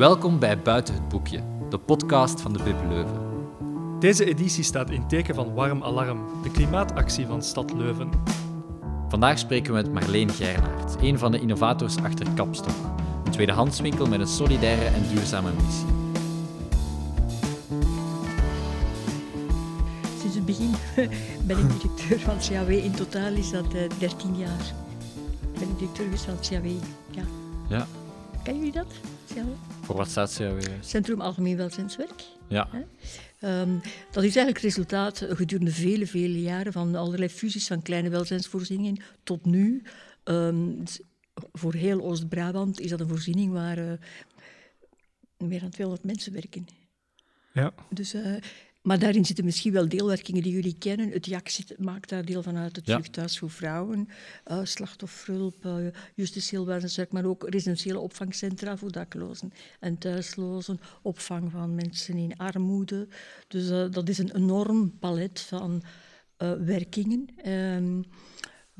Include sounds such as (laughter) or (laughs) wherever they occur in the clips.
Welkom bij Buiten het Boekje, de podcast van de Bib Leuven. Deze editie staat in teken van Warm Alarm, de klimaatactie van Stad Leuven. Vandaag spreken we met Marleen Gernaert, een van de innovators achter Kapstok, een tweedehandswinkel met een solidaire en duurzame missie. Sinds het begin (laughs) ben ik directeur van het CAW. In totaal is dat uh, 13 jaar. Ben ik directeur geweest van het CAW. Ja. Ja. Kennen jullie dat? Voor wat staat CAW? Centrum Algemeen Welzijnswerk. Ja. Um, dat is eigenlijk het resultaat gedurende vele, vele jaren van allerlei fusies van kleine welzijnsvoorzieningen tot nu. Um, voor heel Oost-Brabant is dat een voorziening waar uh, meer dan 200 mensen werken. Ja. Dus, uh, maar daarin zitten misschien wel deelwerkingen die jullie kennen. Het JAK zit, maakt daar deel van uit, het ja. Jeugdhuis voor Vrouwen, uh, slachtofferhulp, uh, justitieel maar ook residentiële opvangcentra voor daklozen en thuislozen, opvang van mensen in armoede. Dus uh, dat is een enorm palet van werkingen. Um,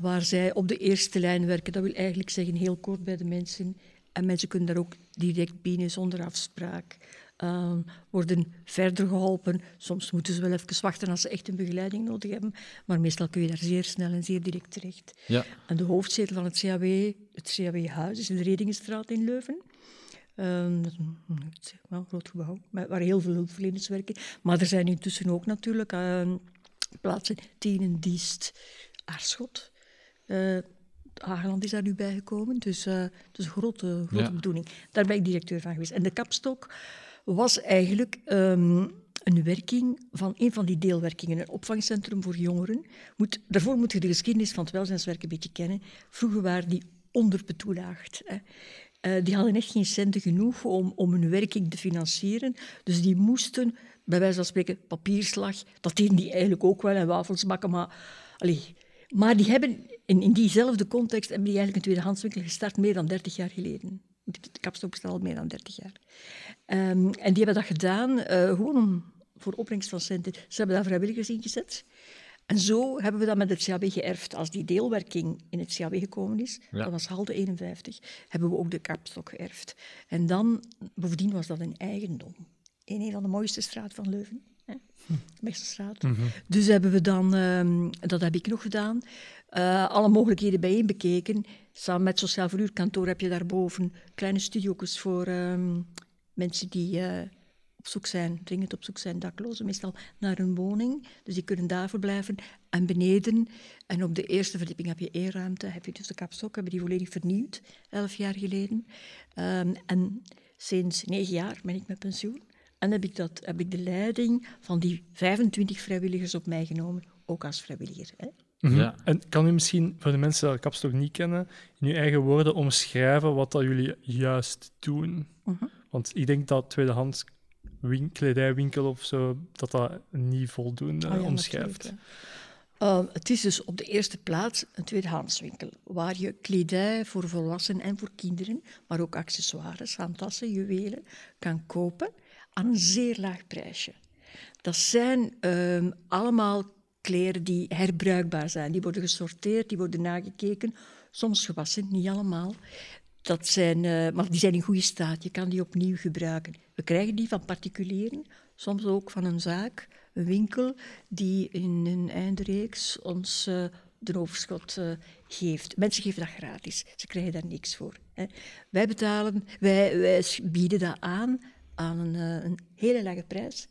waar zij op de eerste lijn werken. Dat wil eigenlijk zeggen heel kort bij de mensen. En mensen kunnen daar ook direct binnen zonder afspraak. Uh, worden verder geholpen. Soms moeten ze wel even wachten als ze echt een begeleiding nodig hebben. Maar meestal kun je daar zeer snel en zeer direct terecht. Ja. En de hoofdzetel van het CAW, het CAW-huis, is in de Redingenstraat in Leuven. Um, dat is een, wel een groot gebouw, waar heel veel hulpverleners werken. Maar er zijn intussen ook natuurlijk uh, plaatsen Tienen, Diest, Aarschot. Uh, Hageland is daar nu bijgekomen, dus uh, het is een grote, grote ja. bedoeling. Daar ben ik directeur van geweest. En de kapstok was eigenlijk um, een werking van een van die deelwerkingen, een opvangcentrum voor jongeren. Moet, daarvoor moet je de geschiedenis van het welzijnswerk een beetje kennen. Vroeger waren die onderbetoelaagd. Hè. Uh, die hadden echt geen centen genoeg om, om hun werking te financieren. Dus die moesten, bij wijze van spreken, papierslag, dat deden die eigenlijk ook wel, en wafels bakken, maar... Maar die hebben in, in diezelfde context hebben die eigenlijk een tweedehandswinkel gestart meer dan 30 jaar geleden. De kapstok bestaat al meer dan 30 jaar. Um, en die hebben dat gedaan uh, gewoon om, voor opbrengst van centen. Ze hebben daar vrijwilligers in gezet. En zo hebben we dat met het CAW geërfd. Als die deelwerking in het CAW gekomen is, ja. dat was halde 51, hebben we ook de kapstok geërfd. En dan, bovendien was dat een eigendom. In een van de mooiste straten van Leuven. Meesterstraat. Mhm. Dus hebben we dan, um, dat heb ik nog gedaan, uh, alle mogelijkheden bijeen bekeken. Samen met Sociaal Verhuurkantoor heb je daarboven kleine studio's voor um, mensen die uh, op zoek zijn, dringend op zoek zijn, daklozen, meestal naar een woning. Dus die kunnen daar verblijven. En beneden, en op de eerste verdieping heb je eerruimte, heb je dus de kapstok, hebben die volledig vernieuwd, elf jaar geleden. Um, en sinds negen jaar ben ik met pensioen. En heb ik, dat, heb ik de leiding van die 25 vrijwilligers op mij genomen, ook als vrijwilliger. Hè? Mm -hmm. ja. En kan u misschien, voor de mensen die Kapstok niet kennen, in uw eigen woorden omschrijven wat dat jullie juist doen? -hmm. Want ik denk dat tweedehands kledijwinkel of zo, dat dat niet voldoende oh ja, omschrijft. Uh, het is dus op de eerste plaats een tweedehandswinkel, waar je kledij voor volwassenen en voor kinderen, maar ook accessoires, handtassen, juwelen, kan kopen aan een zeer laag prijsje. Dat zijn um, allemaal kleren die herbruikbaar zijn. Die worden gesorteerd, die worden nagekeken, soms gewassen, niet allemaal. Dat zijn, uh, maar die zijn in goede staat, je kan die opnieuw gebruiken. We krijgen die van particulieren, soms ook van een zaak, een winkel, die in een eindreeks ons uh, de overschot uh, geeft. Mensen geven dat gratis, ze krijgen daar niks voor. Hè. Wij betalen, wij, wij bieden dat aan aan een, een, hele lage prijs.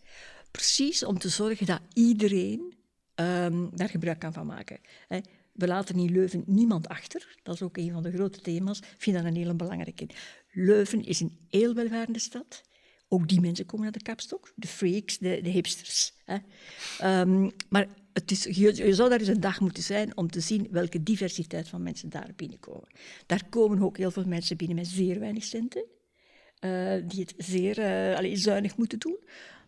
Precies om te zorgen dat iedereen um, daar gebruik kan van maken. Hè. We laten in Leuven niemand achter. Dat is ook een van de grote thema's. Ik vind dat een hele belangrijke. Leuven is een heel welvarende stad. Ook die mensen komen naar de kapstok. De freaks, de, de hipsters. Hè. Um, maar het is, je, zou daar eens een dag moeten zijn om te zien welke diversiteit van mensen daar binnenkomen. Daar komen ook heel veel mensen binnen met zeer weinig centen. Uh, die het zeer uh, zuinig moeten doen.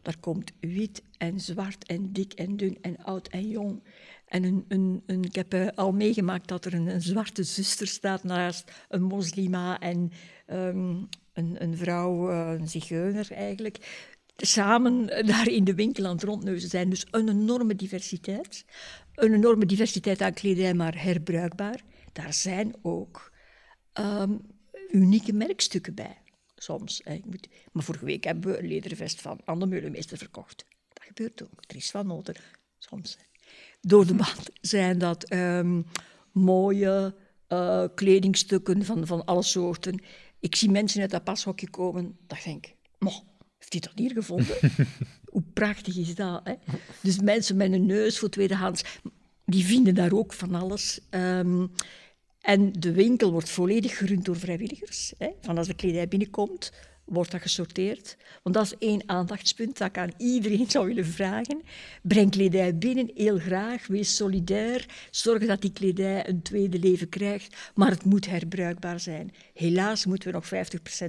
Daar komt wit en zwart en dik en dun en oud en jong. En een, een, ik heb uh, al meegemaakt dat er een, zwarte zuster staat naast een moslima en um, een, vrouw, een zigeuner eigenlijk. Samen daar in de winkel aan het rondneuzen zijn. Dus een enorme diversiteit. Een enorme diversiteit aan kledij, maar herbruikbaar. Daar zijn ook um, unieke merkstukken bij soms. Moet, maar vorige week hebben we een lederen vest van Anne Meulemeester verkocht. Dat gebeurt ook. Is van noten, soms. Door de band zijn dat ehm, mooie uh, kledingstukken van, van alle soorten. Ik zie mensen uit dat pashokje komen, dat ik denk, heeft hij dat hier gevonden? (laughs) Hoe prachtig is dat? Hè? Dus mensen met een neus voor tweedehands, die vinden daar ook van alles. Um, en de winkel wordt volledig gerund door vrijwilligers. Hè. Van als de kledij binnenkomt, wordt dat gesorteerd. Want dat is één aandachtspunt dat ik aan iedereen zou willen vragen. Breng kledij binnen, heel graag. Wees solidair. Zorg dat die kledij een tweede leven krijgt. Maar het moet herbruikbaar zijn. Helaas moeten we nog 50%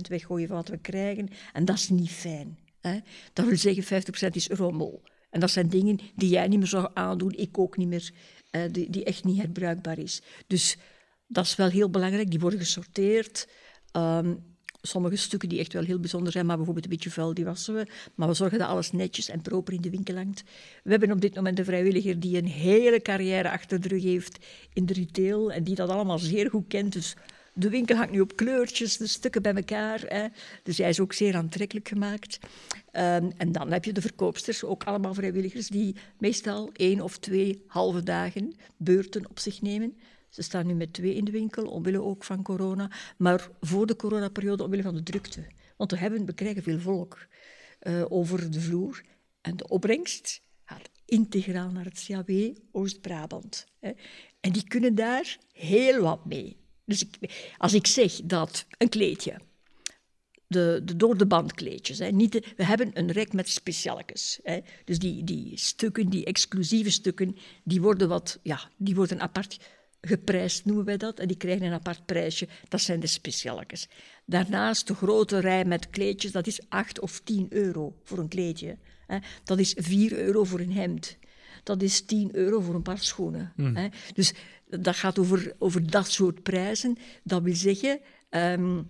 weggooien van wat we krijgen. En dat is niet fijn. Hè. Dat wil zeggen, 50% is rommel. En dat zijn dingen die jij niet meer zou aandoen, ik ook niet meer, die, die echt niet herbruikbaar is. Dus dat is wel heel belangrijk. Die worden gesorteerd. Um, sommige stukken die echt wel heel bijzonder zijn, maar bijvoorbeeld een beetje vuil, die wassen we. Maar we zorgen dat alles netjes en proper in de winkel hangt. We hebben op dit moment een vrijwilliger die een hele carrière achter de rug heeft in de retail en die dat allemaal zeer goed kent. Dus de winkel hangt nu op kleurtjes, de stukken bij elkaar. Hè. Dus hij is ook zeer aantrekkelijk gemaakt. Um, en dan heb je de verkoopsters, ook allemaal vrijwilligers, die meestal één of twee halve dagen beurten op zich nemen. Ze staan nu met twee in de winkel, omwille ook van corona. Maar voor de coronaperiode omwille van de drukte. Want we, hebben, we krijgen veel volk uh, over de vloer. En de opbrengst gaat integraal naar het CAW Oost-Brabant. En die kunnen daar heel wat mee. Dus ik, als ik zeg dat een kleedje, de, de door de band kleedjes. Hè. Niet we hebben een rek met specialekes. Dus die, die stukken, die exclusieve stukken, die worden, wat, ja, die worden apart geprijsd, noemen wij dat. En die krijgen een apart prijsje. Dat zijn de specialekes. Daarnaast de grote rij met kleedjes, dat is 8 of 10 euro voor een kleedje. Hè. Dat is 4 euro voor een hemd. Dat is 10 euro voor een paar schoenen. Hè. Dus dat gaat over, over dat soort prijzen. Dat wil zeggen, um,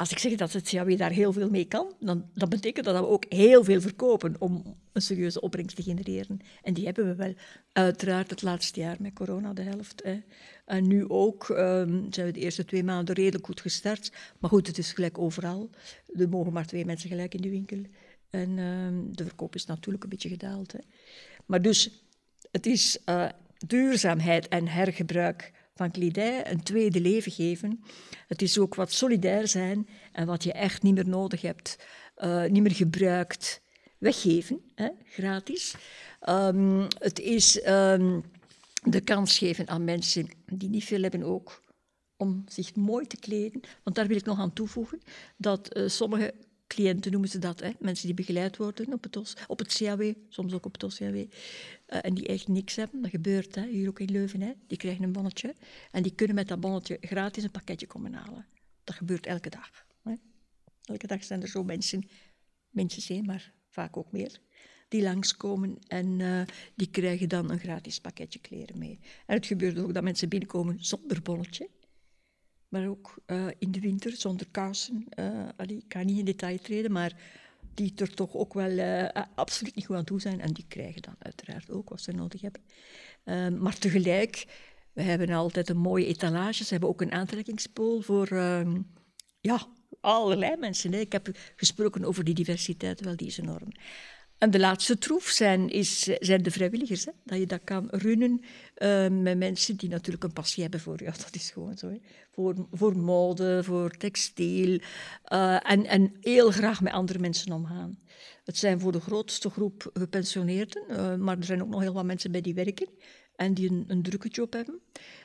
als ik zeg dat het CAW daar heel veel mee kan, dan dat betekent dat we ook heel veel verkopen om een serieuze opbrengst te genereren. En die hebben we wel. Uiteraard het laatste jaar met corona, de helft. Hè. En nu ook um, zijn we de eerste twee maanden redelijk goed gestart. Maar goed, het is gelijk overal. Er mogen maar twee mensen gelijk in de winkel. En um, de verkoop is natuurlijk een beetje gedaald. Hè. Maar dus, het is uh, duurzaamheid en hergebruik van een tweede leven geven. Het is ook wat solidair zijn en wat je echt niet meer nodig hebt, uh, niet meer gebruikt, weggeven, hè, gratis. Um, het is um, de kans geven aan mensen die niet veel hebben ook om zich mooi te kleden. Want daar wil ik nog aan toevoegen dat uh, sommige cliënten noemen ze dat, hè? mensen die begeleid worden op het, OS, op het CAW, soms ook op het OCAW, uh, en die echt niks hebben. Dat gebeurt hè? hier ook in Leuven. Hè? Die krijgen een bonnetje en die kunnen met dat bonnetje gratis een pakketje komen halen. Dat gebeurt elke dag. Hè? Elke dag zijn er zo mensen, mensen maar vaak ook meer, die langskomen en uh, die krijgen dan een gratis pakketje kleren mee. En het gebeurt ook dat mensen binnenkomen zonder bonnetje maar ook uh, in de winter zonder kousen. Uh, ik ga niet in detail treden, maar die er toch ook wel uh, absoluut niet goed aan toe zijn. En die krijgen dan uiteraard ook wat ze nodig hebben. Ehm, maar tegelijk, we hebben altijd een mooie etalage. Ze hebben ook een aantrekkingspool voor ehm, ja, allerlei mensen. Hè. Ik heb gesproken over die diversiteit, wel die is enorm. En de laatste troef zijn, is, zijn de vrijwilligers. Hè? Dat je dat kan runnen uh, met mensen die natuurlijk een passie hebben voor... Ja, (laughs) dat is gewoon zo. Hè? Voor, voor mode, voor textiel. Uh, en, en heel graag met andere mensen omgaan. Het zijn voor de grootste groep gepensioneerden. Uh, maar er zijn ook nog heel wat mensen bij die werken. En die een, een drukke job hebben.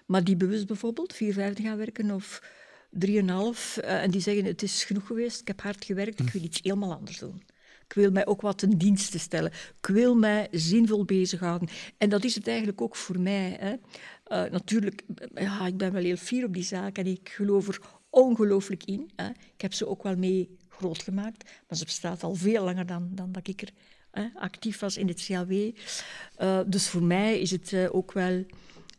Maar die bewust bijvoorbeeld vier, vijf gaan werken of drieënhalf. en die zeggen, het is genoeg geweest, ik heb hard gewerkt, ik wil iets helemaal anders doen. Ik wil mij ook wat ten dienste stellen. Ik wil mij zinvol bezighouden. En dat is het eigenlijk ook voor mij. Hè. Uh, natuurlijk, ja, ik ben wel heel fier op die zaak en ik geloof er ongelooflijk in. Hè. Ik heb ze ook wel mee groot gemaakt, maar ze bestaat al veel langer dan, dan dat ik er hè, actief was in het CAW. Eh, dus voor mij is het uh, ook wel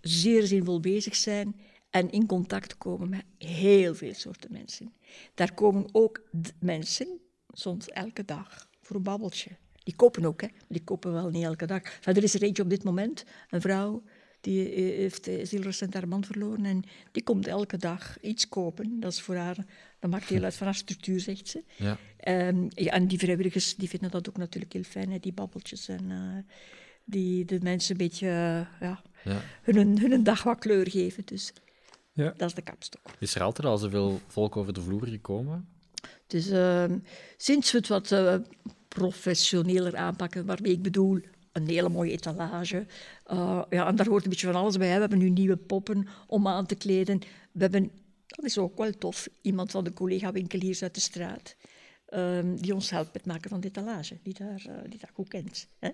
zeer zinvol bezig zijn en in contact komen met heel veel soorten mensen. Daar komen ook mensen, soms elke dag, voor een babbeltje. Die kopen ook, hè. Die kopen wel niet elke dag. Verder is er eentje op dit moment, een vrouw, Die eh, heeft eh, heel recent haar man verloren en die komt elke dag iets kopen. Dat is voor haar, dat maakt deel uit van haar structuur, zegt ze. Ja. Ehm, ja, en die vrijwilligers die vinden dat ook natuurlijk heel fijn, hè, die babbeltjes. En eh, die de mensen een beetje ja, Ja. hun, hun dag wat kleur geven. Dus Ja. dat is de kapstok. Is er altijd al zoveel volk over de vloer gekomen? Dus ehm, sinds we het wat eh, professioneler aanpakken, waarmee ik bedoel een hele mooie etalage. eh, ja, en daar hoort een beetje van alles bij. hè. We hebben nu nieuwe poppen om aan te kleden. We hebben, dat is ook wel tof, iemand van de collega-winkeliers uit de straat. ehm, die ons helpt met het maken van de etalage, die, daar, eh, die dat goed kent. Hè?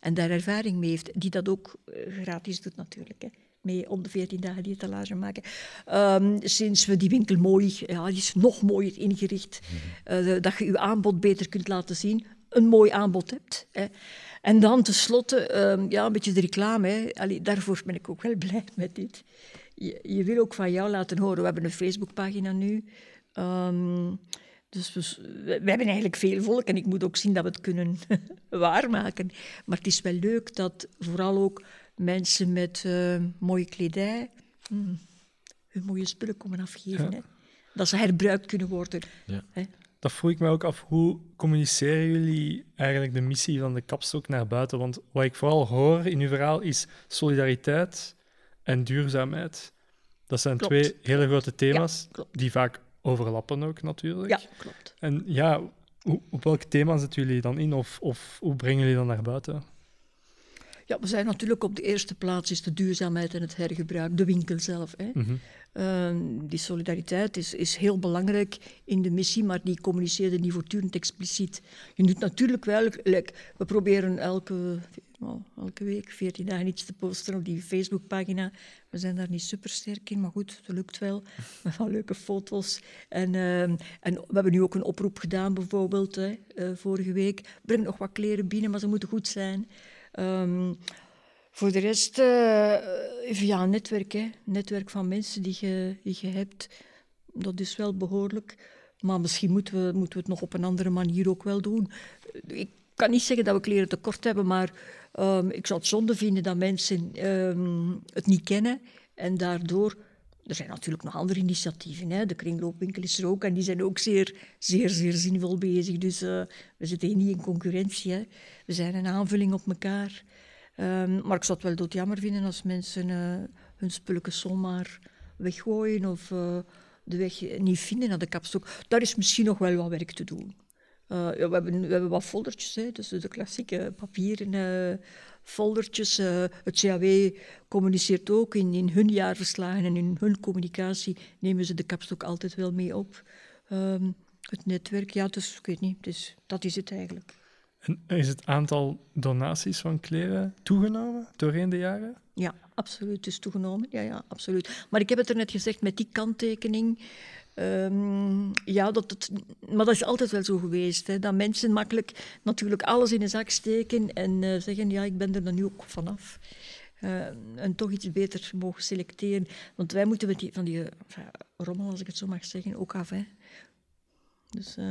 En daar ervaring mee heeft, die dat ook eh, gratis doet natuurlijk. Hè? Mee om de 14 dagen die etalage maken. Ehm, sinds we die winkel mooi, ja, die is nog mooier ingericht, eh, dat je je aanbod beter kunt laten zien, een mooi aanbod hebt. Hè? En dan tenslotte, ehm, ja, een beetje de reclame. Hè? Allee, daarvoor ben ik ook wel (laughs) blij met dit. Je, je wil ook van jou laten horen. We hebben een Facebookpagina nu. Ehm, dus we, we hebben eigenlijk veel volk en ik moet ook zien dat we het kunnen (laughs) waarmaken. Maar het is wel leuk dat vooral ook mensen met eh, mooie kledij hmm, hun mooie spullen komen afgeven. Ja. Hè? Dat ze herbruikt kunnen worden. Ja. Hè? Dat vroeg ik me ook af. Hoe communiceren jullie eigenlijk de missie van de kapstok naar buiten? Want wat ik vooral hoor in uw verhaal is solidariteit en duurzaamheid. Dat zijn Klopt. twee hele grote thema's die vaak overlappen ook natuurlijk. Ja, klopt. En ja, op welk thema zetten jullie dan in of, of hoe brengen jullie dan naar buiten? Ja, we zijn natuurlijk op de eerste plaats is de duurzaamheid en het hergebruik, de winkel zelf. Hè. Mhm. Ehm, die solidariteit is, is heel belangrijk in de missie, maar die communiceerde niet voortdurend expliciet. Je doet natuurlijk wel, like, we proberen elke, nou, elke week, 14 dagen iets te posten op die Facebookpagina. We zijn daar niet super sterk in, maar goed, het lukt wel. (laughs) Met wel leuke foto's. En, ehm, en we hebben nu ook een oproep gedaan, bijvoorbeeld, hè, eh, vorige week. Breng nog wat kleren binnen, maar ze moeten goed zijn. Ehm, voor de rest, eh, via een netwerk, netwerk van mensen die je, die je hebt, dat is wel behoorlijk. Maar misschien moeten we, moeten we het nog op een andere manier ook wel doen. Ik kan niet zeggen dat we kleren tekort hebben, maar ehm, ik zou het zonde vinden dat mensen ehm, het niet kennen en daardoor. Er zijn natuurlijk nog andere initiatieven. Hè. De kringloopwinkel is er ook en die zijn ook zeer, zeer, zeer zinvol bezig. Dus eh, we zitten hier niet in concurrentie. Hè. We zijn een aanvulling op elkaar. Ehm, maar ik zou het wel doodjammer vinden als mensen eh, hun spulletjes zomaar weggooien of eh, de weg niet vinden naar de kapstok. Daar is misschien nog wel wat werk te doen. Ja, we, hebben, we hebben wat foldertjes, hè, dus de klassieke papieren foldertjes. Eh, het CAW communiceert ook in, in hun jaarverslagen en in hun communicatie nemen ze de kapstok altijd wel mee op. Ehm, het netwerk, ja, dus ik weet niet, dus, dat is het eigenlijk. En is het aantal donaties van kleren toegenomen doorheen de jaren? Ja, absoluut. Het is toegenomen. Ja, ja, absoluut. Maar ik heb het er net gezegd met die kanttekening. Ehm, ja, dat het, maar dat is altijd wel zo geweest. Hè, dat mensen makkelijk natuurlijk alles in een zak steken en eh, zeggen: Ja, ik ben er dan nu ook vanaf. Eh, en toch iets beter mogen selecteren. Want wij moeten met die, van die rommel, als ik het zo mag zeggen, ook af. Hè. Dus eh,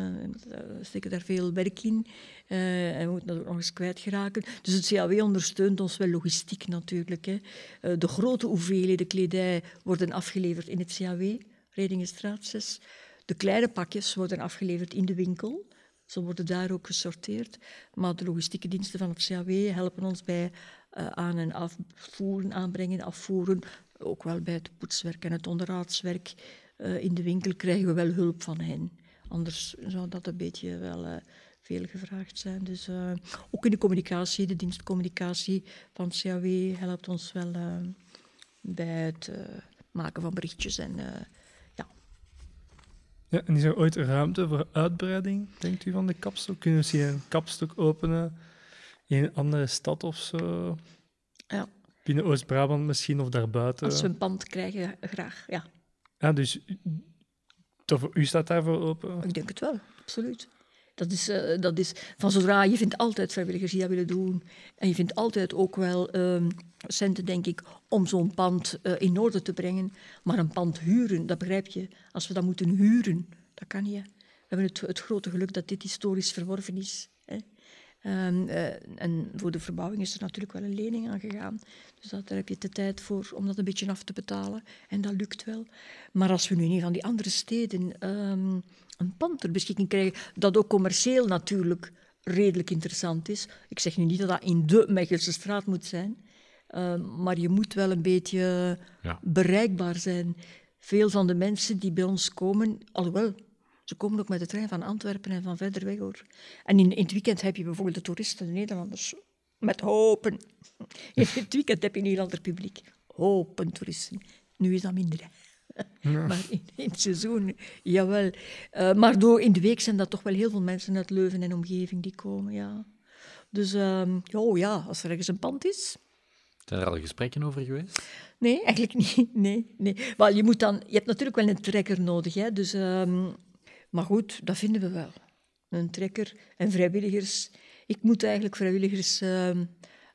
we steken daar veel werk in eh, en we moeten dat ook nog eens kwijtgeraken. Dus het CAW ondersteunt ons wel logistiek natuurlijk. Hè. De grote hoeveelheden kledij worden afgeleverd in het CAW, Redingenstraat 6. De kleine pakjes worden afgeleverd in de winkel. Ze worden daar ook gesorteerd. Maar de logistieke diensten van het CAW helpen ons bij eh, aan- en afvoeren, aanbrengen, afvoeren. Ook wel bij het poetswerk en het onderhoudswerk. Eh, in de winkel krijgen we wel hulp van hen. Anders zou dat een beetje wel eh, veel gevraagd zijn. Dus ook in de communicatie, de dienstcommunicatie van het CAW helpt ons wel bij het maken van berichtjes. En, ja. En is er ooit ruimte voor uitbreiding, denkt u, van de kapstok? Kunnen we misschien een kapstok openen in een andere stad of zo? Ja. Binnen Oost-Brabant misschien of daarbuiten? Als we een pand krijgen, graag. Ja, Ja, dus toch voor u staat daarvoor open? ik denk het wel, absoluut. Dat is, eh, dat is van zodra je vindt altijd vrijwilligers die dat willen doen. En je vindt altijd ook wel ehm, centen, denk ik, om zo'n pand eh, in orde te brengen. Maar een pand huren, dat begrijp je. Als we dat moeten huren, dat kan niet. We hebben het, het grote geluk dat dit historisch verworven is. Ehm, eh, en voor de verbouwing is er natuurlijk wel een lening aan gegaan. Dus dat, daar heb je de tijd voor om dat een beetje af te betalen. En dat lukt wel. Maar als we nu in een van die andere steden ehm, een pand ter beschikking krijgen, dat ook commercieel natuurlijk redelijk interessant is. Ik zeg nu niet dat dat in de Mechelse straat moet zijn. ehm, maar je moet wel een beetje Ja. bereikbaar zijn. Veel van de mensen die bij ons komen, alhoewel, ze komen ook met de trein van Antwerpen en van verder weg hoor. En in, in het weekend heb je bijvoorbeeld de toeristen, de Nederlanders, met hopen. (laughs) In het weekend heb je een heel ander publiek. Hopen toeristen. Nu is dat minder. (laughs) Maar in, in het seizoen, jawel. Eh, maar door, in de week zijn dat toch wel heel veel mensen uit Leuven en omgeving die komen, ja. Dus ehm, oh ja, als er ergens een pand is, Zijn er al gesprekken over geweest? Nee, eigenlijk niet. (laughs) Nee, nee. Wel, je, moet dan, je hebt natuurlijk wel een trekker nodig. Hè? Dus, ehm, maar goed, dat vinden we wel. Een trekker en vrijwilligers. Ik moet eigenlijk vrijwilligers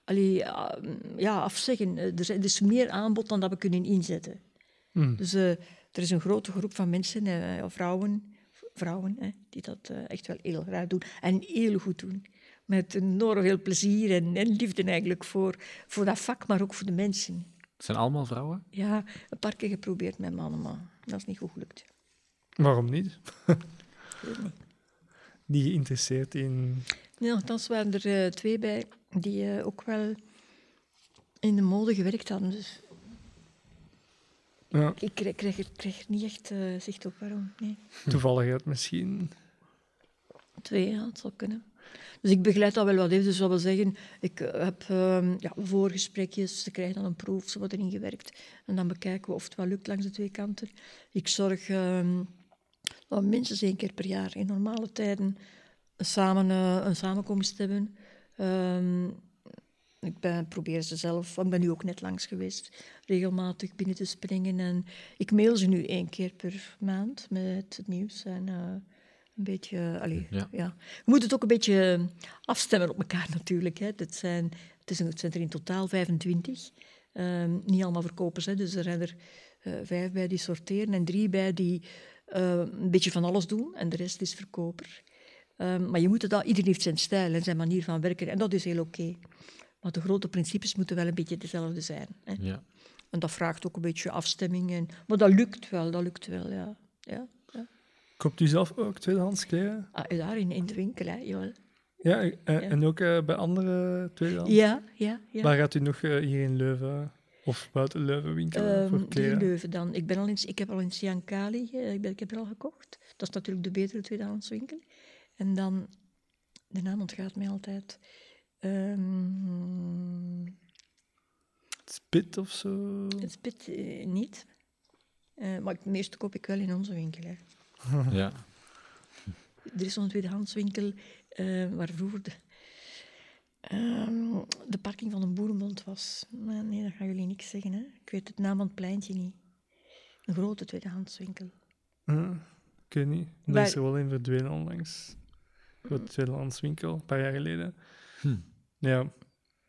allee, ah, ja, afzeggen. Eh, Er is- er is meer aanbod dan dat we kunnen inzetten. Dus eh, er is een grote groep van mensen, eh, vrouwen, vrouwen hè, die dat echt wel heel graag doen. En heel goed doen. Met enorm veel plezier en, en liefde eigenlijk voor, voor dat vak, maar ook voor de mensen. Het zijn allemaal vrouwen? Ja, een paar keer geprobeerd met mannen, maar dat is niet goed gelukt. Waarom niet? (laughs) Die geïnteresseerd in... Nee, althans waren er eh, twee bij die eh, ook wel in de mode gewerkt hadden. Dus Ja, ik kreeg, kreeg, er- kreeg er niet echt eh, zicht op waarom. Nee. toevalligheid misschien. Twee, ja, het zou kunnen. Dus ik begeleid dat wel wat even. Dus dat wil zeggen, ik heb ehm, ja, voorgesprekjes, ze krijgen dan een proef, ze worden ingewerkt. En dan bekijken we of het wel lukt langs de twee kanten. Ik zorg ehm, minstens één keer per jaar in normale tijden samen eh, een samenkomst hebben. Ehm, ik ben, probeer ze zelf, ik ben nu ook net langs geweest, regelmatig binnen te springen. En ik mail ze nu één keer per maand met het nieuws. En, eh, een beetje, allee, Ja. ja. Je moet het ook een beetje afstemmen op elkaar (laughs) natuurlijk. Hè. Het, zijn, het, is een, het zijn er in totaal 25. Ehm, niet allemaal verkopers, hè. dus er zijn er eh, vijf bij die sorteren en drie bij die eh, een beetje van alles doen en de rest is verkoper. Ehm, maar je moet het al, iedereen heeft zijn stijl en zijn manier van werken en dat is heel oké. Maar de grote principes moeten wel een beetje dezelfde zijn. Hè. Ja. En dat vraagt ook een beetje afstemming. En, maar dat lukt wel, dat lukt wel, ja. ja, ja. Koopt u zelf ook tweedehands kleren? Ah, daar in, in de winkel, hè, jawel. Ja, eh, en ook eh, bij andere tweedehands? Ja, ja, ja. Waar gaat u nog eh, hier in Leuven of buiten Leuven winkelen Ehm, voor die in kleren? Leuven dan. Ik, ben al in, ik heb al in Siankali, eh, ik, ben, ik heb er al gekocht. Dat is natuurlijk de betere tweedehandswinkel. En dan, de naam ontgaat mij altijd. Ehm Spit of zo? het spit eh, niet. Eh, maar het meeste koop ik wel in onze winkel. Hè. ja. Er is zo'n tweedehandswinkel eh, waar vroeger de, ehm, de parking van een boerenbond was. Maar nee, dat gaan jullie niks zeggen. Hè? Ik weet het naam van het pleintje niet. Een grote tweedehandswinkel. Hm, ik weet niet. Wij- is er wel in verdwenen onlangs. Grote tweedehands winkel, een paar jaar geleden. Ja.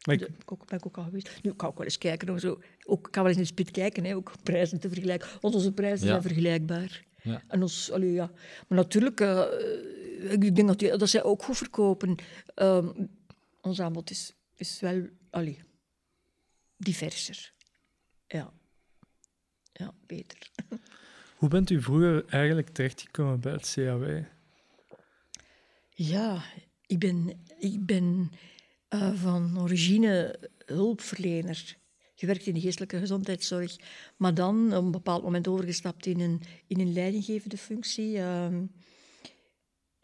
Maar ik, De- ik ook, ben ik ook al geweest. Nu, ik kan ook wel eens kijken. Of zo. Ook, ik kan wel eens in de spit kijken, hè, ook prijzen te vergelijken. Want onze prijzen Ja. zijn vergelijkbaar. Ja. En ons, allee, ja. Maar natuurlijk, eh, ik denk dat, die, dat zij ook goed verkopen. Ehm, ons aanbod is, is wel allee, diverser. Ja. Ja, beter. (laughs) hoe bent u vroeger eigenlijk terechtgekomen bij het CAW? Ja, ik ben, ik ben eh, van origine hulpverlener. Gewerkt in de geestelijke gezondheidszorg, maar dan op een bepaald moment overgestapt in een, in een leidinggevende functie. ehm,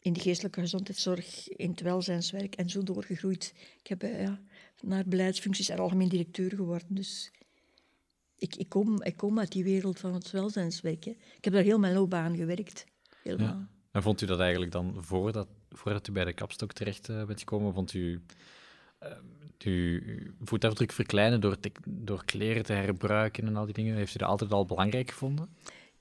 in de geestelijke gezondheidszorg, in het welzijnswerk en zo doorgegroeid. Ik heb eh, ja, naar beleidsfuncties en algemeen directeur geworden. Dus ik, ik, kom, ik kom uit die wereld van het welzijnswerk. Hè. Ik heb daar heel mijn loopbaan gewerkt. Helemaal. Ja. En vond u dat eigenlijk dan voordat, voordat u bij de kapstok terecht eh, bent gekomen, vond u uw voetafdruk verkleinen door, te- door kleren te herbruiken en al die dingen? Heeft u dat altijd al belangrijk gevonden?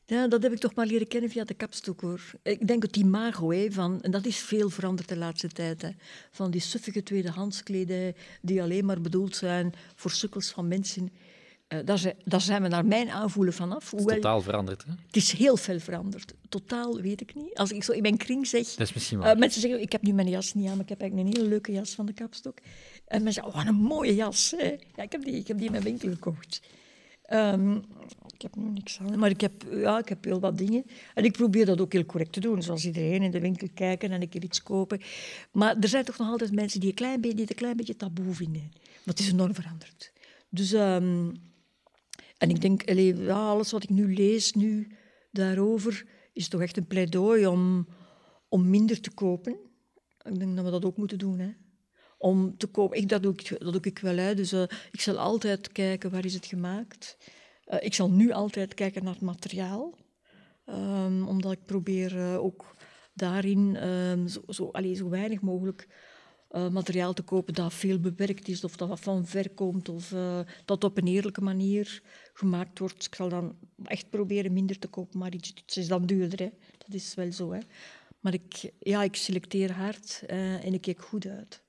Ja, dat heb ik toch maar leren kennen via de kapstok, hoor. Ik denk het imago, hè, van, en dat is veel veranderd de laatste tijd, hè, van die suffige tweedehandskledij die alleen maar bedoeld zijn voor sukkels van mensen. Uh, daar, zijn, daar zijn we naar mijn aanvoelen vanaf. Het is totaal veranderd, hè? Het is heel veel veranderd. Totaal weet ik niet. Als ik zo in mijn kring zeg... Dat is misschien wel. Uh, mensen zeggen, ik heb nu mijn jas niet aan, maar ik heb eigenlijk een hele leuke jas van de kapstok. En mensen zeggen, oh, wat een mooie jas. Hè. Ja, ik heb die, ik heb die in mijn winkel gekocht. Um, ik heb nu niks aan, maar ik heb, ja, ik heb heel wat dingen. En ik probeer dat ook heel correct te doen, zoals iedereen in de winkel kijken en een iets kopen. Maar er zijn toch nog altijd mensen die, een klein beetje, het een klein beetje taboe vinden. Maar het is enorm veranderd. Dus, um, en ik denk, ja, alles wat ik nu lees nu daarover, is toch echt een pleidooi om, om minder te kopen. Ik denk dat we dat ook moeten doen, hè om te kopen. Ik, dat, doe ik, dat doe ik wel. Hè. Dus, uh, ik zal altijd kijken waar is het gemaakt. Uh, ik zal nu altijd kijken naar het materiaal. Um, omdat ik probeer uh, ook daarin um, zo, zo, zo weinig mogelijk materiaal te kopen dat veel bewerkt is, of dat van ver komt, of dat op een eerlijke manier gemaakt wordt. Ik zal dan echt proberen minder te kopen, maar iets, het is dan duurder. Hè. Dat is wel zo. Hè. Maar ik, ja, ik selecteer hard en ik kijk goed uit.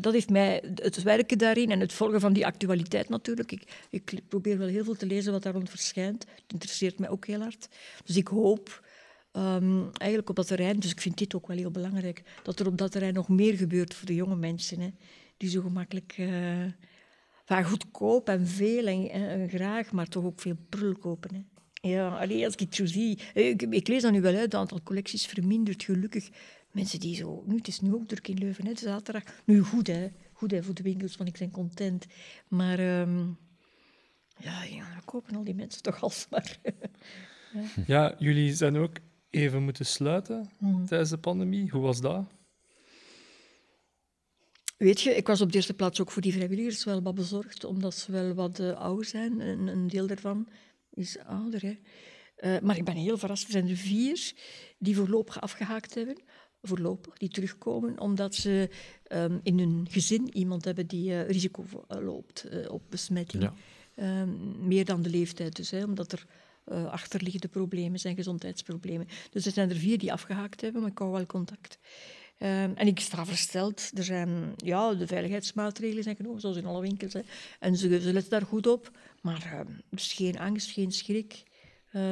Dat heeft mij, het werken daarin en het volgen van die actualiteit natuurlijk. Ik, ik probeer wel heel veel te lezen wat daar rond verschijnt. Het interesseert mij ook heel hard. Dus ik hoop um, eigenlijk op dat terrein, dus ik vind dit ook wel heel belangrijk, dat er op dat terrein nog meer gebeurt voor de jonge mensen. Hè, die zo gemakkelijk, uh, van goedkoop en veel en, en, graag, maar toch ook veel prul kopen. Hè. Ja, alleen als ik het zo zie. Ik, ik lees dan nu wel uit, het aantal collecties vermindert gelukkig mensen die zo... Nu, het is nu ook druk in Leuven, hè, zaterdag. Nu, goed, hè. Goed, hè, voor de winkels, want ik ben content. Maar... Um, ja, ja, kopen al die mensen toch alsmaar. (laughs) ja. ja, jullie zijn ook even moeten sluiten mm. tijdens de pandemie. Hoe was dat? Weet je, ik was op de eerste plaats ook voor die vrijwilligers wel wat bezorgd, omdat ze wel wat uh, ouder zijn. Een, een, deel daarvan is ouder. Hè. Uh, maar ik ben heel verrast. Er zijn er vier die voorlopig afgehaakt hebben voorlopig, die terugkomen, omdat ze um, in hun gezin iemand hebben die uh, risico loopt uh, op besmetting. Ja. Um, meer dan de leeftijd dus, hè, omdat er uh, achterliggende problemen zijn, gezondheidsproblemen. Dus er zijn er vier die afgehaakt hebben, maar ik hou wel contact. Um, en ik sta versteld. Er zijn, ja, de veiligheidsmaatregelen zijn genomen, zoals in alle winkels. Hè. En ze, ze letten daar goed op. Maar er is geen angst, geen schrik.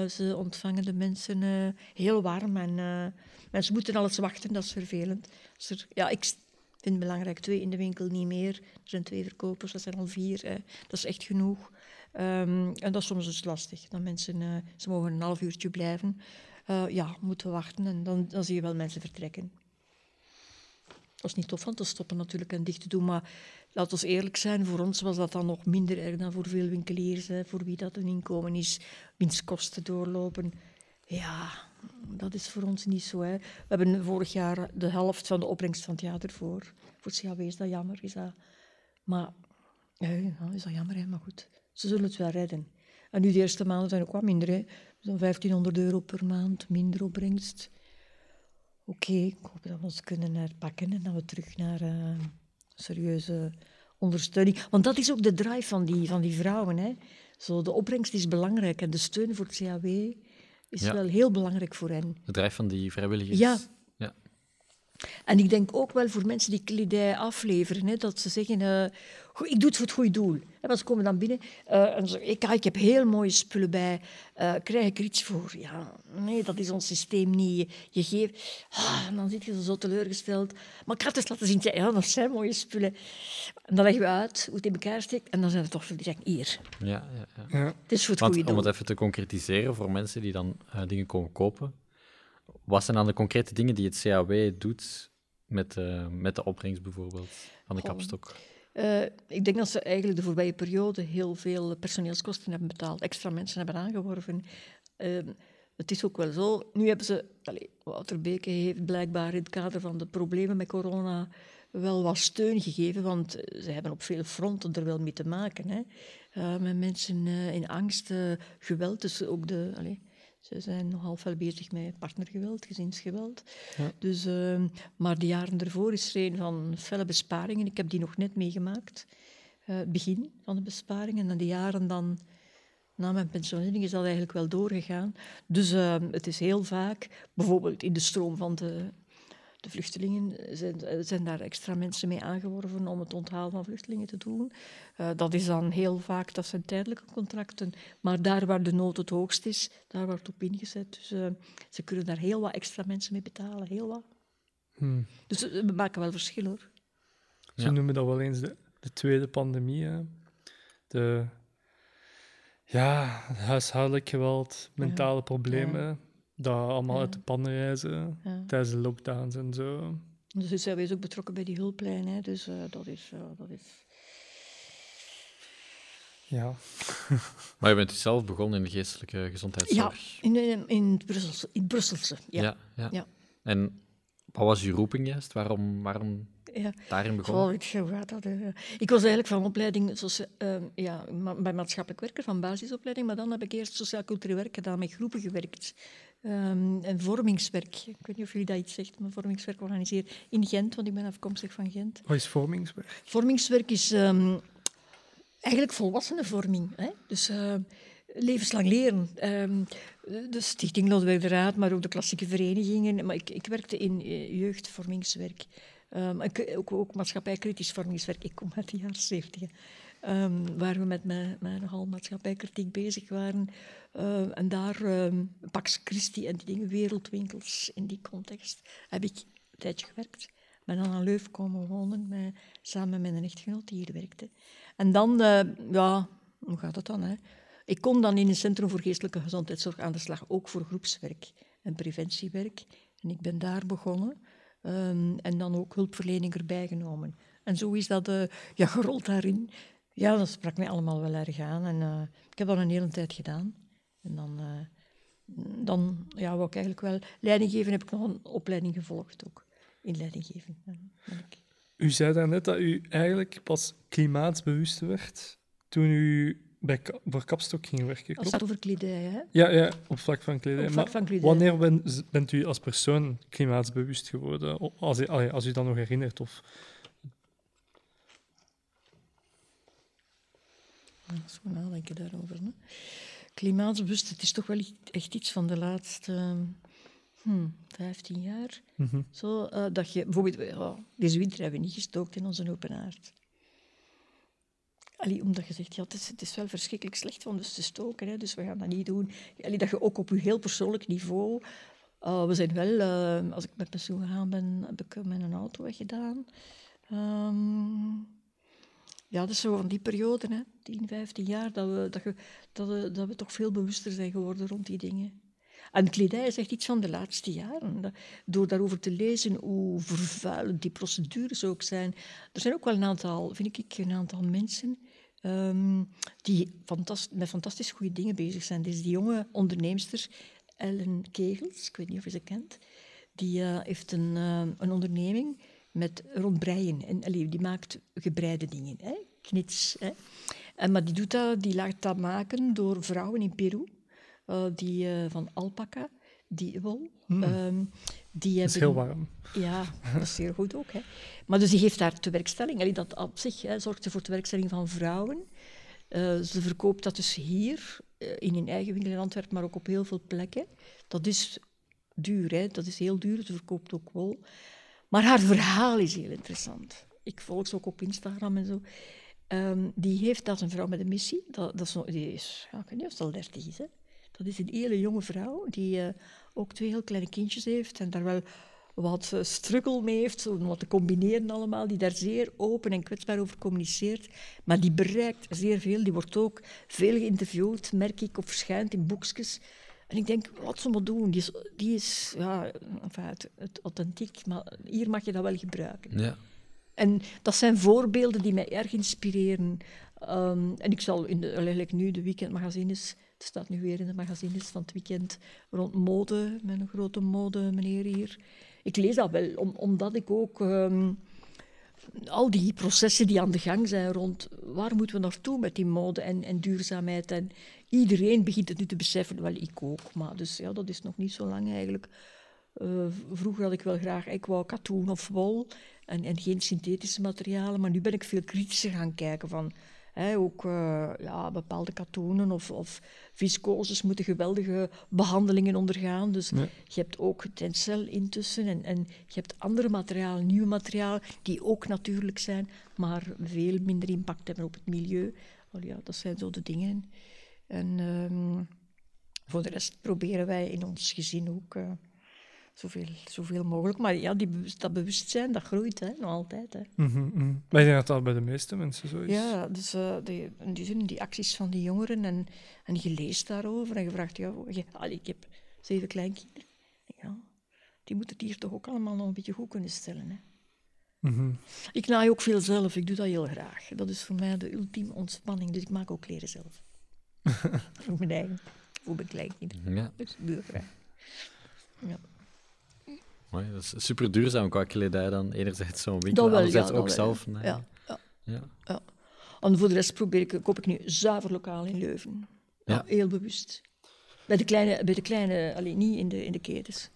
Ze ontvangen de mensen heel warm en Mensen moeten alles wachten, dat is vervelend. er, ja, ik vind het belangrijk, twee in de winkel niet meer. Er zijn twee verkopers, dat zijn al vier. Dat is echt genoeg. Um, en dat is soms dus lastig. Dat mensen, ze mogen een half uurtje blijven. Ja, moeten wachten en dan, dan zie je wel mensen vertrekken. Is niet tof van te stoppen natuurlijk en dicht te doen, maar laten we eerlijk zijn, voor ons was dat dan nog minder erg dan voor veel winkeliers, hè, voor wie dat een inkomen is, winstkosten doorlopen. Ja, dat is voor ons niet zo. Hè. We hebben vorig jaar de helft van de opbrengst van het jaar ervoor. Voor het CAW is dat jammer. Is dat... Maar ja, is dat jammer, hè? maar goed. Ze zullen het wel redden. En nu de eerste maanden zijn ook wat minder. Zo'n 1500 euro per maand minder opbrengst. Oké, ik hoop dat we ons kunnen herpakken en dat we terug naar uh, serieuze ondersteuning. Want dat is ook de drive van die, van die vrouwen. Hè. Zo, de opbrengst is belangrijk en de steun voor het CAW is wel heel belangrijk voor hen. Het drijf van die vrijwilligers. Ja. En ik denk ook wel voor mensen die kledij afleveren, hè, dat ze zeggen, uh, ik doe het voor het goede doel. En ze komen dan binnen uh, en zeggen, ik, ik heb heel mooie spullen bij, uh, krijg ik er iets voor? Ja, nee, dat is ons systeem niet. Je geeft, ah, en dan zit je zo teleurgesteld. Maar ik ga het eens laten zien, ja, dat zijn mooie spullen. En dan leggen we uit hoe het in elkaar steekt en dan zijn er toch veel die zeggen, hier. Ja, ja, ja. ja. Het is voor het goede doel. Om het even te concretiseren voor mensen die dan uh, dingen komen kopen. Wat zijn dan de concrete dingen die het CAW doet met, uh, met de opbrengst bijvoorbeeld van de kapstok? Uh, ik denk dat ze eigenlijk de voorbije periode heel veel personeelskosten hebben betaald, extra mensen hebben aangeworven. Uh, het is ook wel zo. Nu hebben ze, allez, Wouter Beke heeft blijkbaar in het kader van de problemen met corona wel wat steun gegeven, want ze hebben op veel fronten er wel mee te maken. Hè. Uh, met mensen in angst, geweld, dus ook de, allez, ze zijn nogal veel bezig met partnergeweld, gezinsgeweld. Ja. Dus, uh, maar de jaren ervoor is er een van felle besparingen. Ik heb die nog net meegemaakt. Uh, begin van de besparingen. En dan de jaren dan na mijn pensionering is dat eigenlijk wel doorgegaan. Dus uh, het is heel vaak, bijvoorbeeld in de stroom van de, De vluchtelingen zijn, zijn daar extra mensen mee aangeworven om het onthaal van vluchtelingen te doen. Uh, dat is dan heel vaak, dat zijn tijdelijke contracten. Maar daar waar de nood het hoogst is, daar wordt op ingezet. Dus uh, ze kunnen daar heel wat extra mensen mee betalen, heel wat. Hmm. Dus we maken wel verschil hoor. Ze ja. noemen dat wel eens de, de tweede pandemie. Hè? De ja, huishoudelijk geweld, mentale ja. problemen, ja. Dat allemaal Ja. uit de pan reizen Ja. tijdens de lockdowns en zo. Dus zij is ook betrokken bij die hulplijn. Hè. Dus eh, dat, is, eh, dat is... Ja. (laughs) Maar je bent dus zelf begonnen in de geestelijke Ja, gezondheidszorg. in, in, in, het Brusselse, in het Brusselse. Ja. ja, ja. Ja. En wat was je roeping juist? Waarom, waarom Ja. daarin begonnen? gaat dat? eh? Ik was eigenlijk van opleiding zoals, eh, ja, ma- bij maatschappelijk werker, van basisopleiding, maar dan heb ik eerst sociaal-cultureel werk gedaan, met groepen gewerkt. Ehm, en vormingswerk. Ik weet niet of jullie dat iets zegt, maar vormingswerk organiseer in Gent, want ik ben afkomstig van Gent. Wat is vormingswerk? Vormingswerk is ehm, eigenlijk volwassenenvorming. Hè? Dus eh, levenslang leren. Ehm, de Stichting Lodewijk de Raad, maar ook de klassieke verenigingen. Maar ik, ik werkte in eh, jeugdvormingswerk. Ook, ook maatschappijkritisch vormingswerk. Ik kom uit de jaren zeventig. Ehm, waar we met mijn, mijn nogal maatschappijkritiek bezig waren. Eh, en daar, ehm, Pax Christi en die dingen, wereldwinkels, in die context, heb ik een tijdje gewerkt. Ben dan aan Leuven komen wonen, met, samen met een echtgenoot die hier werkte. En dan, eh, ja, hoe gaat dat dan? Hè? Ik kon dan in een centrum voor geestelijke gezondheidszorg aan de slag, ook voor groepswerk en preventiewerk. En ik ben daar begonnen. Ehm, en dan ook hulpverlening erbij genomen. En zo is dat eh, ja, gerold daarin. Ja, dat sprak mij allemaal wel erg aan. En eh, ik heb dat een hele tijd gedaan. En dan, eh, dan ja, wou ik eigenlijk wel leiding geven. Heb ik nog een opleiding gevolgd ook. In leidinggeven. Ik- U zei daarnet dat u eigenlijk pas klimaatbewust werd toen u bij, Ka- voor Kapstok ging werken, Als het over kledij, hè? Ja, ja, op vlak van kledij. Op vlak Maar van kledij. Wanneer ben- bent u als persoon klimaatbewust geworden? Als, allee, als u dat nog herinnert? Of... Goed nadenken daarover. Hè. Klimaatbewust, het is toch wel echt iets van de laatste hmm, 15 jaar. Mhm. Zo, eh, dat je, bijvoorbeeld, deze winter hebben we niet gestookt in onze open. Allee, omdat je zegt, ja, het is, het is wel verschrikkelijk slecht om dus te stoken, hè, dus we gaan dat niet doen. Allee, dat je ook op je heel persoonlijk niveau... eh, we zijn wel, eh, als ik met pensioen gegaan ben, heb ik een auto weggedaan. Ehm, ja, dat is zo van die periode, hè, 10, 15 jaar, dat we, dat, je, dat, we, dat we toch veel bewuster zijn geworden rond die dingen. En kledij is echt iets van de laatste jaren. Door daarover te lezen hoe vervuilend die procedures ook zijn. Er zijn ook wel een aantal, vind ik, een aantal mensen ehm, die fantast met fantastisch goede dingen bezig zijn. Dus die jonge onderneemster, Ellen Kegels, ik weet niet of je ze kent, die eh, heeft een, eh, een onderneming met rond breien. En, allee, die maakt gebreide dingen, hè? knits. Hè? En, maar die, doet dat, die laat dat maken door vrouwen in Peru, eh, die, eh, van alpaca, die wol. Ehm, die Het is hebben- heel warm. ja, dat is zeer goed ook. Hè. Maar dus die geeft daar tewerkstelling. Allee, dat op zich hè, zorgt ze voor tewerkstelling van vrouwen. Eh, ze verkoopt dat dus hier, in hun eigen winkel in Antwerpen, maar ook op heel veel plekken. Dat is duur, hè. dat is heel duur. Ze verkoopt ook wol. Maar haar verhaal is heel interessant. Ik volg ze ook op Instagram en zo. Ehm, die heeft, dat is een vrouw met een missie. Dat, dat is, die is, ja, ik weet niet of ze al dertig is. Hè. Dat is een hele jonge vrouw die eh, ook twee heel kleine kindjes heeft en daar wel wat eh, struggle mee heeft, om wat te combineren allemaal, die daar zeer open en kwetsbaar over communiceert. Maar die bereikt zeer veel. Die wordt ook veel geïnterviewd, merk ik, of verschijnt in boekjes. En ik denk, wat ze maar doen, die is, die is ja, enfin, het, het authentiek, maar hier mag je dat wel gebruiken. Ja. En dat zijn voorbeelden die mij erg inspireren. Ehm, en ik zal in de, eigenlijk nu de weekendmagazines, het staat nu weer in de magazines van het weekend, rond mode, met een grote mode meneer hier. Ik lees dat wel, om, omdat ik ook ehm, al die processen die aan de gang zijn rond waar moeten we naartoe met die mode en, en duurzaamheid. En iedereen begint het nu te beseffen, wel ik ook, maar dus ja, dat is nog niet zo lang eigenlijk. Eh, vroeger had ik wel graag, ik wou katoen of wol en, en geen synthetische materialen, maar nu ben ik veel kritischer gaan kijken van, Ook eh, ja, bepaalde katoenen of, of viscoses moeten geweldige behandelingen ondergaan. Dus Ja. je hebt ook tencel intussen en, en je hebt andere materialen, nieuwe materialen, die ook natuurlijk zijn, maar veel minder impact hebben op het milieu. Wel ja, dat zijn zo de dingen. En ehm, voor de rest proberen wij in ons gezin ook eh, zoveel, zoveel mogelijk. Maar ja, die bewust, dat bewustzijn, dat groeit hè, nog altijd. Hè. Maar ik denk dat dat bij de meeste mensen zo is. Ja, dus eh, die, in die zin, die acties van die jongeren en, en je leest daarover en je vraagt, ja, je, allee, ik heb zeven kleinkinderen. Ja, die moeten het hier toch ook allemaal nog een beetje goed kunnen stellen. Hè. Mhm. Ik naai ook veel zelf, ik doe dat heel graag. Dat is voor mij de ultieme ontspanning, dus ik maak ook kleren zelf. (laughs) voor mijn eigen, voor mijn kleinkinderen. Ja, Dus ik doe dat graag. Ja. Mooi. Dat is super duurzaam qua kledij dan. Enerzijds zo'n winkel, Dat wel, anderzijds dat ook wel, zelf. ja. nee. Ja, ja. Ja. Ja. En voor de rest probeer ik, koop ik nu zuiver lokaal in Leuven. Ja. Ja. heel bewust. Bij de kleine, bij de kleine alleen niet in de, in de ketens.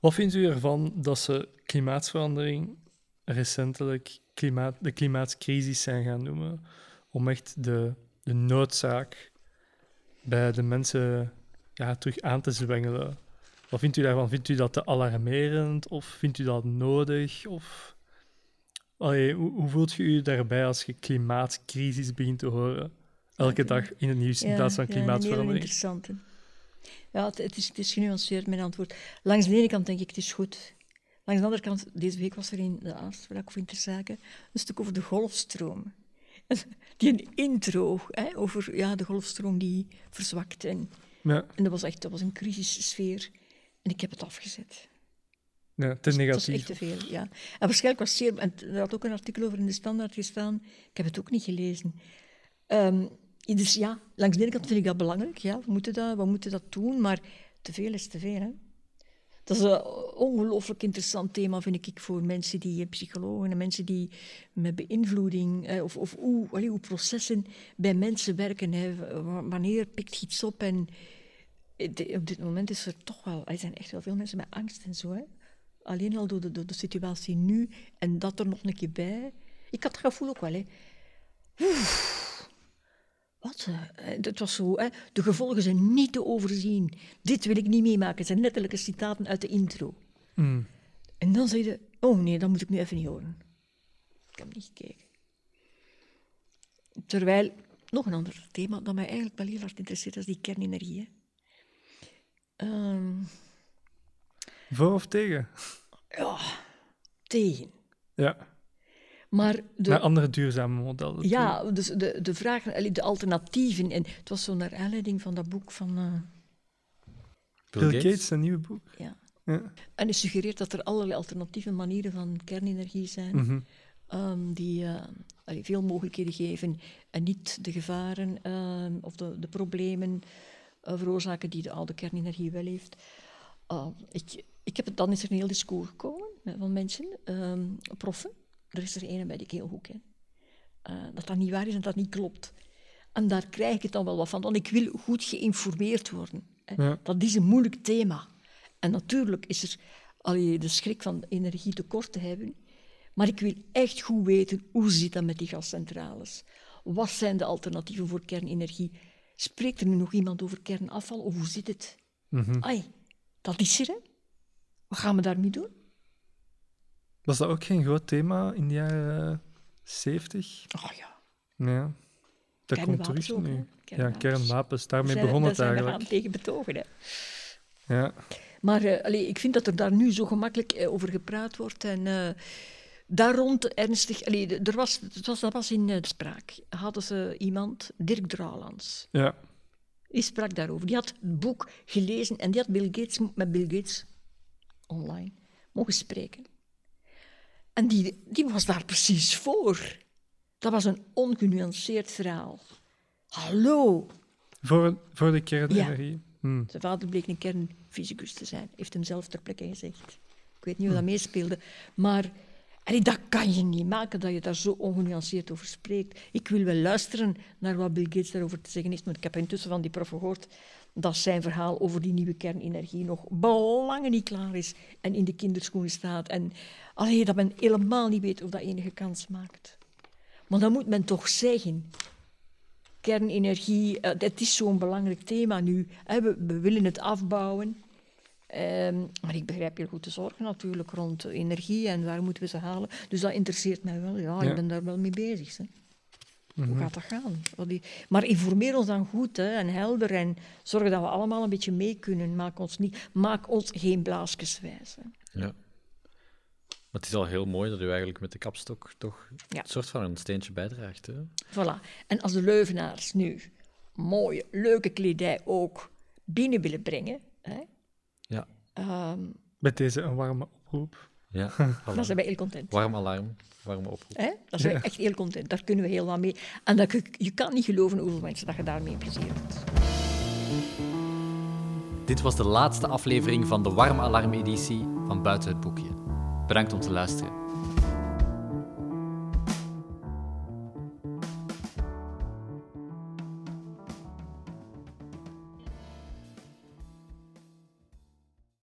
Wat vindt u ervan dat ze klimaatverandering recentelijk klimaat, de klimaatcrisis zijn gaan noemen? Om echt de, de noodzaak bij de mensen ja, terug aan te zwengelen. Wat vindt u daarvan? Vindt u dat te alarmerend of vindt u dat nodig? Of... Allee, hoe, hoe voelt je u daarbij als je klimaatcrisis begint te horen? Elke dag in het nieuws in plaats van ja, klimaatverandering. interessante. Ja, het, het, is, het is genuanceerd, mijn antwoord. Langs de ene kant denk ik, het is goed. Langs de andere kant, deze week was er in de aanspraak of Interzaken een stuk over de golfstroom. Die een intro hè, over ja, de golfstroom die verzwakt. En, Ja, en dat was echt dat was een crisissfeer. En ik heb het afgezet. ja, te Dat is negatief. echt te veel, ja. En waarschijnlijk was het zeer... En er had ook een artikel over in de Standaard gestaan. Ik heb het ook niet gelezen. Ehm, dus ja, langs de ene kant vind ik dat belangrijk. Ja, we moeten dat, we moeten dat doen, maar te veel is te veel. Hè? Dat is een ongelooflijk interessant thema, vind ik, voor mensen die, psychologen en mensen die met beïnvloeding, eh, of, of hoe, allee, hoe processen bij mensen werken. Hè. Wanneer pikt iets op en de- op dit moment is er toch wel, er zijn echt wel veel mensen met angst en zo. Hè. Alleen al door de, door de situatie nu en dat er nog een keer bij. Ik had het gevoel ook wel, hè. Oeh, wat? eh, Het was zo, hè. De gevolgen zijn niet te overzien. Dit wil ik niet meemaken. Het zijn letterlijke citaten uit de intro. Mm. En dan zei je, oh nee, dat moet ik nu even niet horen. Ik heb niet gekeken. Terwijl, nog een ander thema dat mij eigenlijk wel heel hard interesseert, dat is die kernenergie. Hè. Ehm, Voor of tegen? ja, tegen. Ja, Maar de, naar andere duurzame modellen. ja, dus de, de vraag, de alternatieven. En het was zo naar aanleiding van dat boek van... eh, Bill Gates, een nieuw boek. ja. Ja. En hij suggereert dat er allerlei alternatieve manieren van kernenergie zijn. Mhm. ehm, die eh, allee, veel mogelijkheden geven en niet de gevaren ehm, of de, de problemen veroorzaken die de oude kernenergie wel heeft. Ah, ik, ik heb het, dan is er een heel discours gekomen van mensen, ehm, proffen. Er is er een bij die ik heel goed ken. Eh, dat dat niet waar is en dat niet klopt. En daar krijg ik het dan wel wat van, want ik wil goed geïnformeerd worden. Hè. Ja. Dat is een moeilijk thema. En natuurlijk is er allee, de schrik van energietekort te hebben. Maar ik wil echt goed weten hoe zit dat met die gascentrales. Wat zijn de alternatieven voor kernenergie? Spreekt er nu nog iemand over kernafval of hoe zit het? Mhm. Ai, dat is er, hè? Wat gaan we daarmee doen? Was dat ook geen groot thema in de jaren 70? Oh ja, Ja. Dat komt terug ook, nu. Ja, Kernwapens. Daarmee Daar zijn- begon daar het zijn eigenlijk. gaan tegen betogen, hè? Ja. Maar allee, ik vind dat er daar nu zo gemakkelijk eh, over gepraat wordt. En eh, daar rond ernstig... Allee, er was, het was, dat was in eh, de spraak. Hadden ze iemand, Dirk Drouwlands, ja. die sprak daarover. Die had het boek gelezen en die had Bill Gates, met Bill Gates online mogen spreken. En die, die was daar precies voor. Dat was een ongenuanceerd verhaal. Hallo, Voor, voor de kernenergie. Hm. Zijn vader bleek een kernfysicus te zijn, heeft hem zelf ter plekke gezegd. Ik weet niet hoe dat meespeelde, maar allee, dat kan je niet maken dat je daar zo ongenuanceerd over spreekt. Ik wil wel luisteren naar wat Bill Gates daarover te zeggen heeft, want ik heb intussen van die prof gehoord dat zijn verhaal over die nieuwe kernenergie nog belangen niet klaar is en in de kinderschoenen staat. En allee, dat men helemaal niet weet of dat enige kans maakt. Maar dan moet men toch zeggen, kernenergie, dat is zo'n belangrijk thema nu. We, willen het afbouwen. Um, maar ik begrijp heel goed de zorgen natuurlijk rond energie en waar moeten we ze halen. Dus dat interesseert mij wel. Ja, ja. ik ben daar wel mee bezig. Hè. Hoe mhm. gaat dat gaan? Maar informeer ons dan goed hè, en helder en zorg dat we allemaal een beetje mee kunnen. Maak ons, niet, maak ons geen blaasjes wijs. Ja. Maar het is al heel mooi dat u eigenlijk met de kapstok toch ja. een soort van een steentje bijdraagt. Hè? Voilà. En als de Leuvenaars nu mooie, leuke kledij ook binnen willen brengen. Hè, ja. Um, met deze een warme oproep. Ja, (laughs) dan zijn wij heel content. Warm alarm, warme oproep. Hè? Dan zijn we echt heel content. Daar kunnen we heel wat mee. En dat je, je kan niet geloven hoeveel mensen dat je daarmee plezier hebt. Dit was de laatste aflevering van de Warm Alarm editie van Buiten het Boekje. Bedankt om te luisteren.